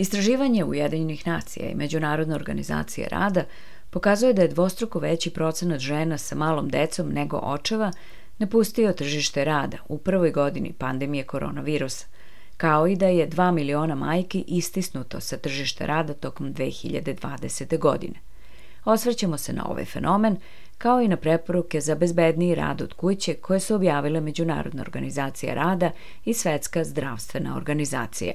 Istraživanje Ujedinjenih nacija i Međunarodne organizacije rada pokazuje da je dvostruko veći procenat žena sa malom decom nego očeva napustio tržište rada u prvoj godini pandemije koronavirusa, kao i da je 2 miliona majki istisnuto sa tržište rada tokom 2020. godine. Osvrćemo se na ovaj fenomen, kao i na preporuke za bezbedniji rad od kuće koje su objavile Međunarodna organizacija rada i Svetska zdravstvena organizacija.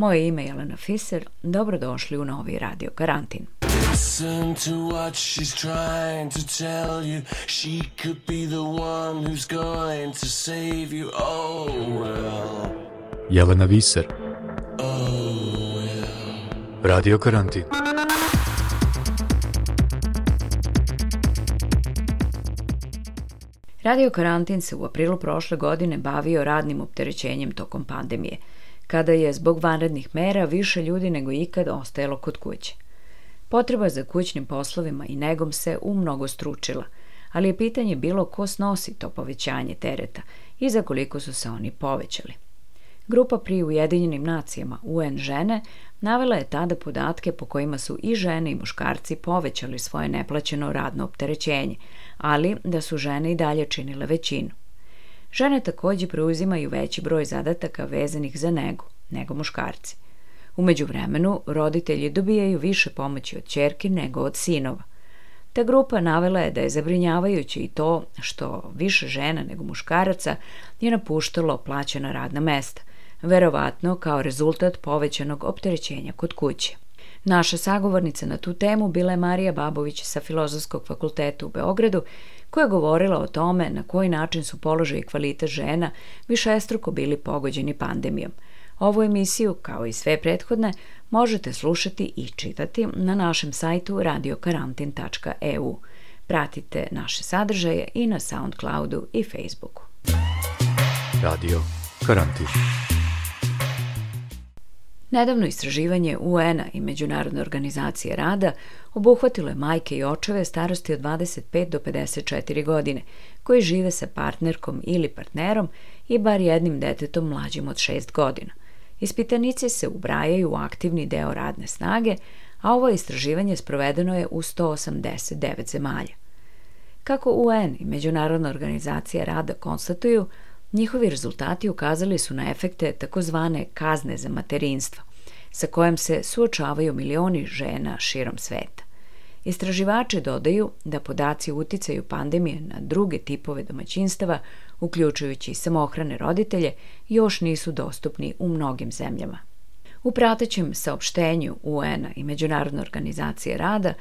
Moje ime je Jelena Fiser, dobrodošli u novi radio karantin. Listen to what she's trying to tell you. She could be the one who's going to save you. Oh, well. Jelena Viser. Oh, well. Radio Karantin. Radio Karantin se u aprilu prošle godine bavio radnim opterećenjem tokom pandemije, kada je zbog vanrednih mera više ljudi nego ikad ostajalo kod kuće. Potreba za kućnim poslovima i negom se umnogo stručila, ali je pitanje bilo ko snosi to povećanje tereta i za koliko su se oni povećali. Grupa pri Ujedinjenim nacijama UN žene navela je tada podatke po kojima su i žene i muškarci povećali svoje neplaćeno radno opterećenje, ali da su žene i dalje činile većinu. Žene takođe preuzimaju veći broj zadataka vezanih za negu, nego muškarci. Umeđu vremenu, roditelji dobijaju više pomoći od čerki nego od sinova. Ta grupa navela je da je zabrinjavajuće i to što više žena nego muškaraca je napuštalo plaćena radna mesta, verovatno kao rezultat povećanog opterećenja kod kuće. Naša sagovornica na tu temu bila je Marija Babović sa Filozofskog fakulteta u Beogradu, koja je govorila o tome na koji način su položaj i kvalitet žena višestruko bili pogođeni pandemijom. Ovu emisiju, kao i sve prethodne, možete slušati i čitati na našem sajtu radiokarantin.eu. Pratite naše sadržaje i na Soundcloudu i Facebooku. Radio Karantin. Nedavno istraživanje UN-a i Međunarodne organizacije rada obuhvatilo je majke i očeve starosti od 25 do 54 godine, koji žive sa partnerkom ili partnerom i bar jednim detetom mlađim od 6 godina. Ispitanici se ubrajaju u aktivni deo radne snage, a ovo istraživanje sprovedeno je u 189 zemalja. Kako UN i Međunarodna organizacija rada konstatuju, Njihovi rezultati ukazali su na efekte takozvane kazne za materinstvo, sa kojom se suočavaju milioni žena širom sveta. Istraživači dodaju da podaci uticaju pandemije na druge tipove domaćinstava, uključujući samohrane roditelje, još nisu dostupni u mnogim zemljama. U pratećem saopštenju UN-a i Međunarodne organizacije rada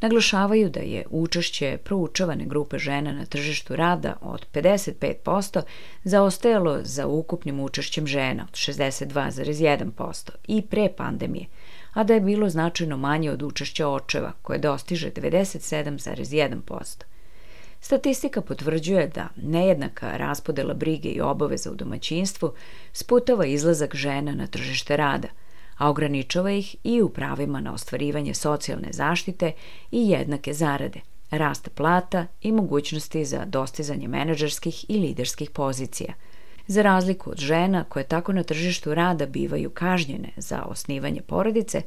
naglašavaju da je učešće proučavane grupe žena na tržištu rada od 55% zaostajalo za ukupnim učešćem žena od 62,1% i pre pandemije, a da je bilo značajno manje od učešća očeva koje dostiže 97,1%. Statistika potvrđuje da nejednaka raspodela brige i obaveza u domaćinstvu sputava izlazak žena na tržište rada – a ograničava ih i u pravima na ostvarivanje socijalne zaštite i jednake zarade, rast plata i mogućnosti za dostizanje menadžerskih i liderskih pozicija. Za razliku od žena koje tako na tržištu rada bivaju kažnjene za osnivanje porodice,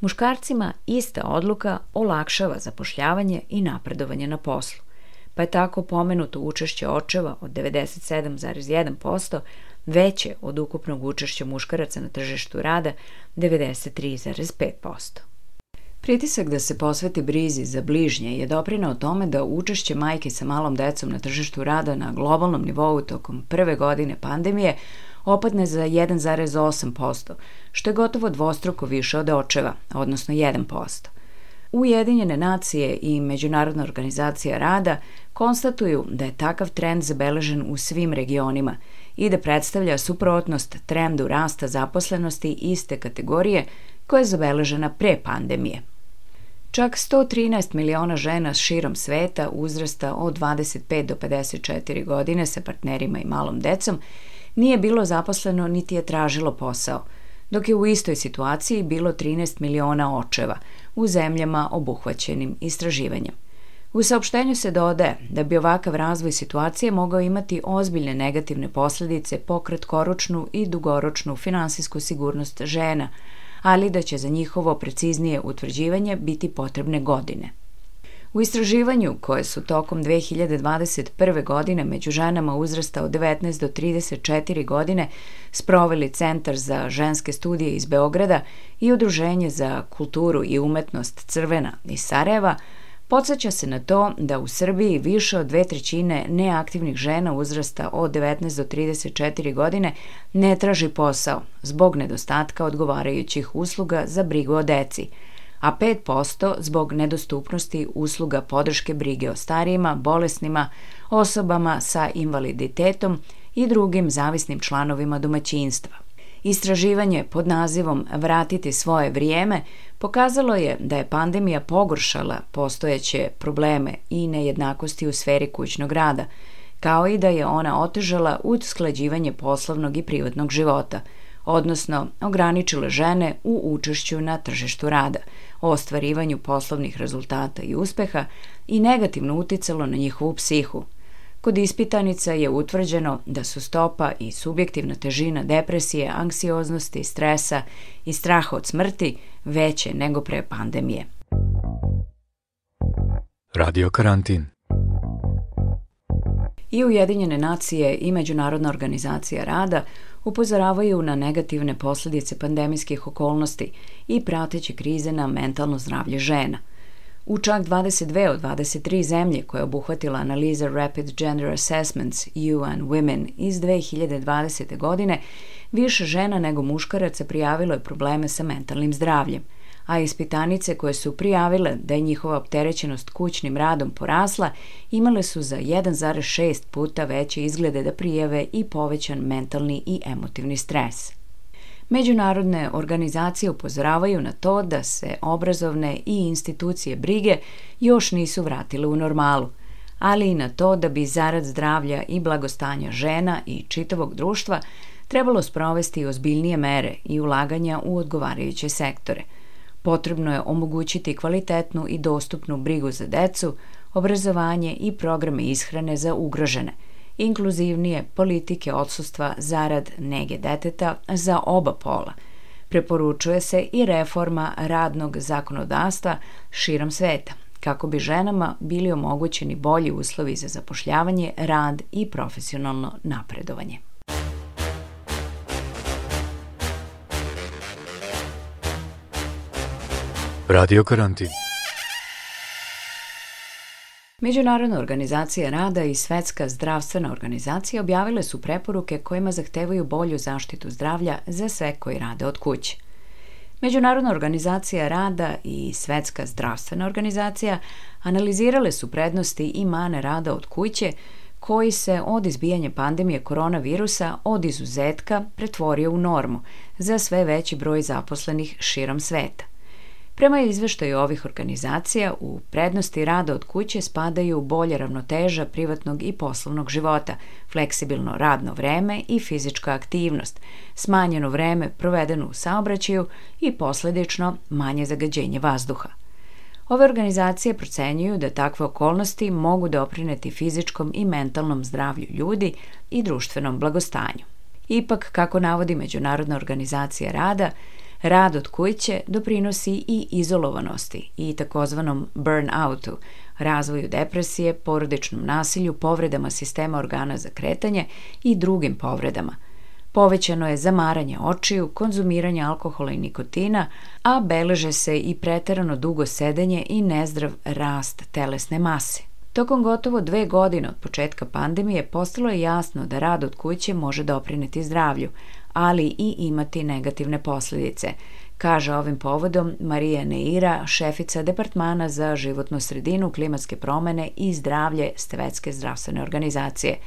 muškarcima ista odluka olakšava zapošljavanje i napredovanje na poslu. pa je tako pomenuto učešće očeva od 97,1% veće od ukupnog učešća muškaraca na tržištu rada 93,5%. Pritisak da se posveti brizi za bližnje je doprinao tome da učešće majke sa malom decom na tržištu rada na globalnom nivou tokom prve godine pandemije opadne za 1,8%, što je gotovo dvostruko više od očeva, odnosno 1%. Ujedinjene nacije i Međunarodna organizacija rada konstatuju da je takav trend zabeležen u svim regionima i da predstavlja suprotnost trendu rasta zaposlenosti iste kategorije koja je zabeležena pre pandemije. Čak 113 miliona žena širom sveta uzrasta od 25 do 54 godine sa partnerima i malom decom nije bilo zaposleno niti je tražilo posao, dok je u istoj situaciji bilo 13 miliona očeva u zemljama obuhvaćenim istraživanjem. U saopštenju se dodaje da bi ovakav razvoj situacije mogao imati ozbiljne negativne posledice po kratkoročnu i dugoročnu finansijsku sigurnost žena, ali da će za njihovo preciznije utvrđivanje biti potrebne godine. U istraživanju koje su tokom 2021. godine među ženama uzrasta od 19 do 34 godine sproveli Centar za ženske studije iz Beograda i Udruženje za kulturu i umetnost Crvena iz Sarajeva, Podseća se na to da u Srbiji više od dve trećine neaktivnih žena uzrasta od 19 do 34 godine ne traži posao zbog nedostatka odgovarajućih usluga za brigu o deci, a 5% zbog nedostupnosti usluga podrške brige o starijima, bolesnima, osobama sa invaliditetom i drugim zavisnim članovima domaćinstva. Istraživanje pod nazivom Vratiti svoje vrijeme pokazalo je da je pandemija pogoršala postojeće probleme i nejednakosti u sferi kućnog rada, kao i da je ona otežala usklađivanje poslovnog i privatnog života, odnosno ograničila žene u učešću na tržištu rada, o ostvarivanju poslovnih rezultata i uspeha i negativno uticalo na njihovu psihu – Kod ispitanica je utvrđeno da su stopa i subjektivna težina depresije, anksioznosti, stresa i straha od smrti veće nego pre pandemije. Radio karantin. I Ujedinjene nacije i Međunarodna organizacija rada upozoravaju na negativne posledice pandemijskih okolnosti i prateće krize na mentalno zdravlje žena – U čak 22 od 23 zemlje koje je obuhvatila analiza Rapid Gender Assessments UN Women iz 2020. godine, više žena nego muškaraca prijavilo je probleme sa mentalnim zdravljem, a ispitanice koje su prijavile da je njihova opterećenost kućnim radom porasla imale su za 1,6 puta veće izglede da prijave i povećan mentalni i emotivni stres. Međunarodne organizacije upozoravaju na to da se obrazovne i institucije brige još nisu vratile u normalu, ali i na to da bi zarad zdravlja i blagostanja žena i čitavog društva trebalo sprovesti ozbiljnije mere i ulaganja u odgovarajuće sektore. Potrebno je omogućiti kvalitetnu i dostupnu brigu za decu, obrazovanje i programe ishrane za ugrožene – inkluzivnije politike odsustva zarad nege deteta za oba pola. Preporučuje se i reforma radnog zakonodavstva širom sveta, kako bi ženama bili omogućeni bolji uslovi za zapošljavanje, rad i profesionalno napredovanje. Radio karantin. Međunarodna organizacija rada i Svetska zdravstvena organizacija objavile su preporuke kojima zahtevaju bolju zaštitu zdravlja za sve koji rade od kuće. Međunarodna organizacija rada i Svetska zdravstvena organizacija analizirale su prednosti i mane rada od kuće koji se od izbijanja pandemije koronavirusa od izuzetka pretvorio u normu za sve veći broj zaposlenih širom sveta. Prema izveštaju ovih organizacija, u prednosti rada od kuće spadaju bolje ravnoteža privatnog i poslovnog života, fleksibilno radno vreme i fizička aktivnost, smanjeno vreme provedeno u saobraćaju i posledično manje zagađenje vazduha. Ove organizacije procenjuju da takve okolnosti mogu doprineti fizičkom i mentalnom zdravlju ljudi i društvenom blagostanju. Ipak, kako navodi Međunarodna organizacija rada, Rad od kuće doprinosi i izolovanosti i takozvanom burnoutu, razvoju depresije, porodičnom nasilju, povredama sistema organa za kretanje i drugim povredama. Povećano je zamaranje očiju, konzumiranje alkohola i nikotina, a beleže se i preterano dugo sedenje i nezdrav rast telesne mase. Tokom gotovo dve godine od početka pandemije postalo je jasno da rad od kuće može doprineti zdravlju, ali i imati negativne posledice, kaže ovim povodom Marija Neira, šefica Departmana za životnu sredinu, klimatske promene i zdravlje Svetske zdravstvene organizacije.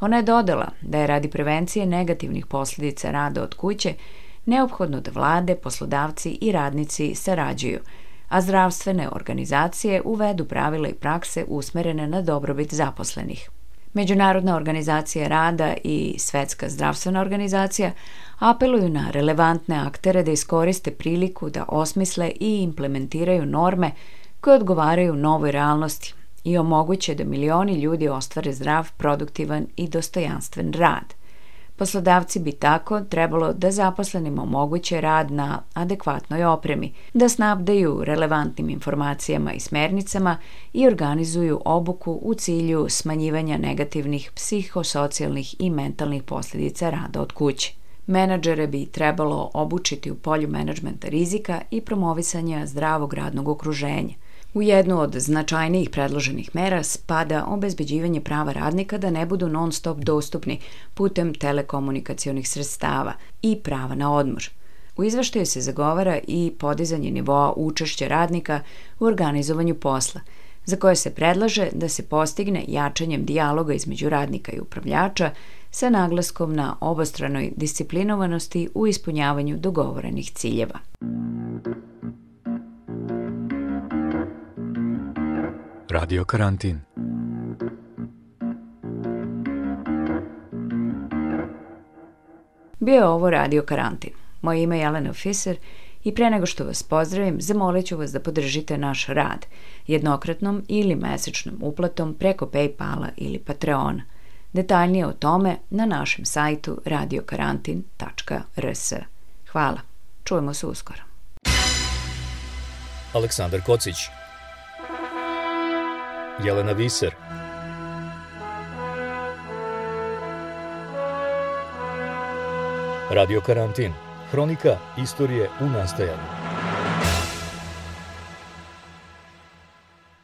Ona je dodala da je radi prevencije negativnih posledica rada od kuće neophodno da vlade, poslodavci i radnici sarađuju – a zdravstvene organizacije uvedu pravila i prakse usmerene na dobrobit zaposlenih. Međunarodna organizacija rada i Svetska zdravstvena organizacija apeluju na relevantne aktere da iskoriste priliku da osmisle i implementiraju norme koje odgovaraju novoj realnosti i omoguće da milioni ljudi ostvare zdrav, produktivan i dostojanstven rad. Poslodavci bi tako trebalo da zaposlenima omoguće rad na adekvatnoj opremi, da snabdeju relevantnim informacijama i smernicama i organizuju obuku u cilju smanjivanja negativnih psihosocijalnih i mentalnih posljedica rada od kuće. Menadžere bi trebalo obučiti u polju menadžmenta rizika i promovisanja zdravog radnog okruženja – U jednu od značajnijih predloženih mera spada obezbeđivanje prava radnika da ne budu non stop dostupni putem telekomunikacionih sredstava i prava na odmor. U izveštaju se zagovara i podizanje nivoa učešća radnika u organizovanju posla, za koje se predlaže da se postigne jačanjem dijaloga između radnika i upravljača sa naglaskom na obostranoj disciplinovanosti u ispunjavanju dogovorenih ciljeva. Radio karantin. Bio je ovo Radio karantin. Moje ime je Jelena Fiser i pre nego što vas pozdravim, zamolit ću vas da podržite naš rad jednokratnom ili mesečnom uplatom preko Paypala ili Patreona. Detaljnije o tome na našem sajtu radiokarantin.rs. Hvala. Čujemo se uskoro. Aleksandar Kocić Jelena Viser. Radio Karantin. Hronika istorije u nastajanju.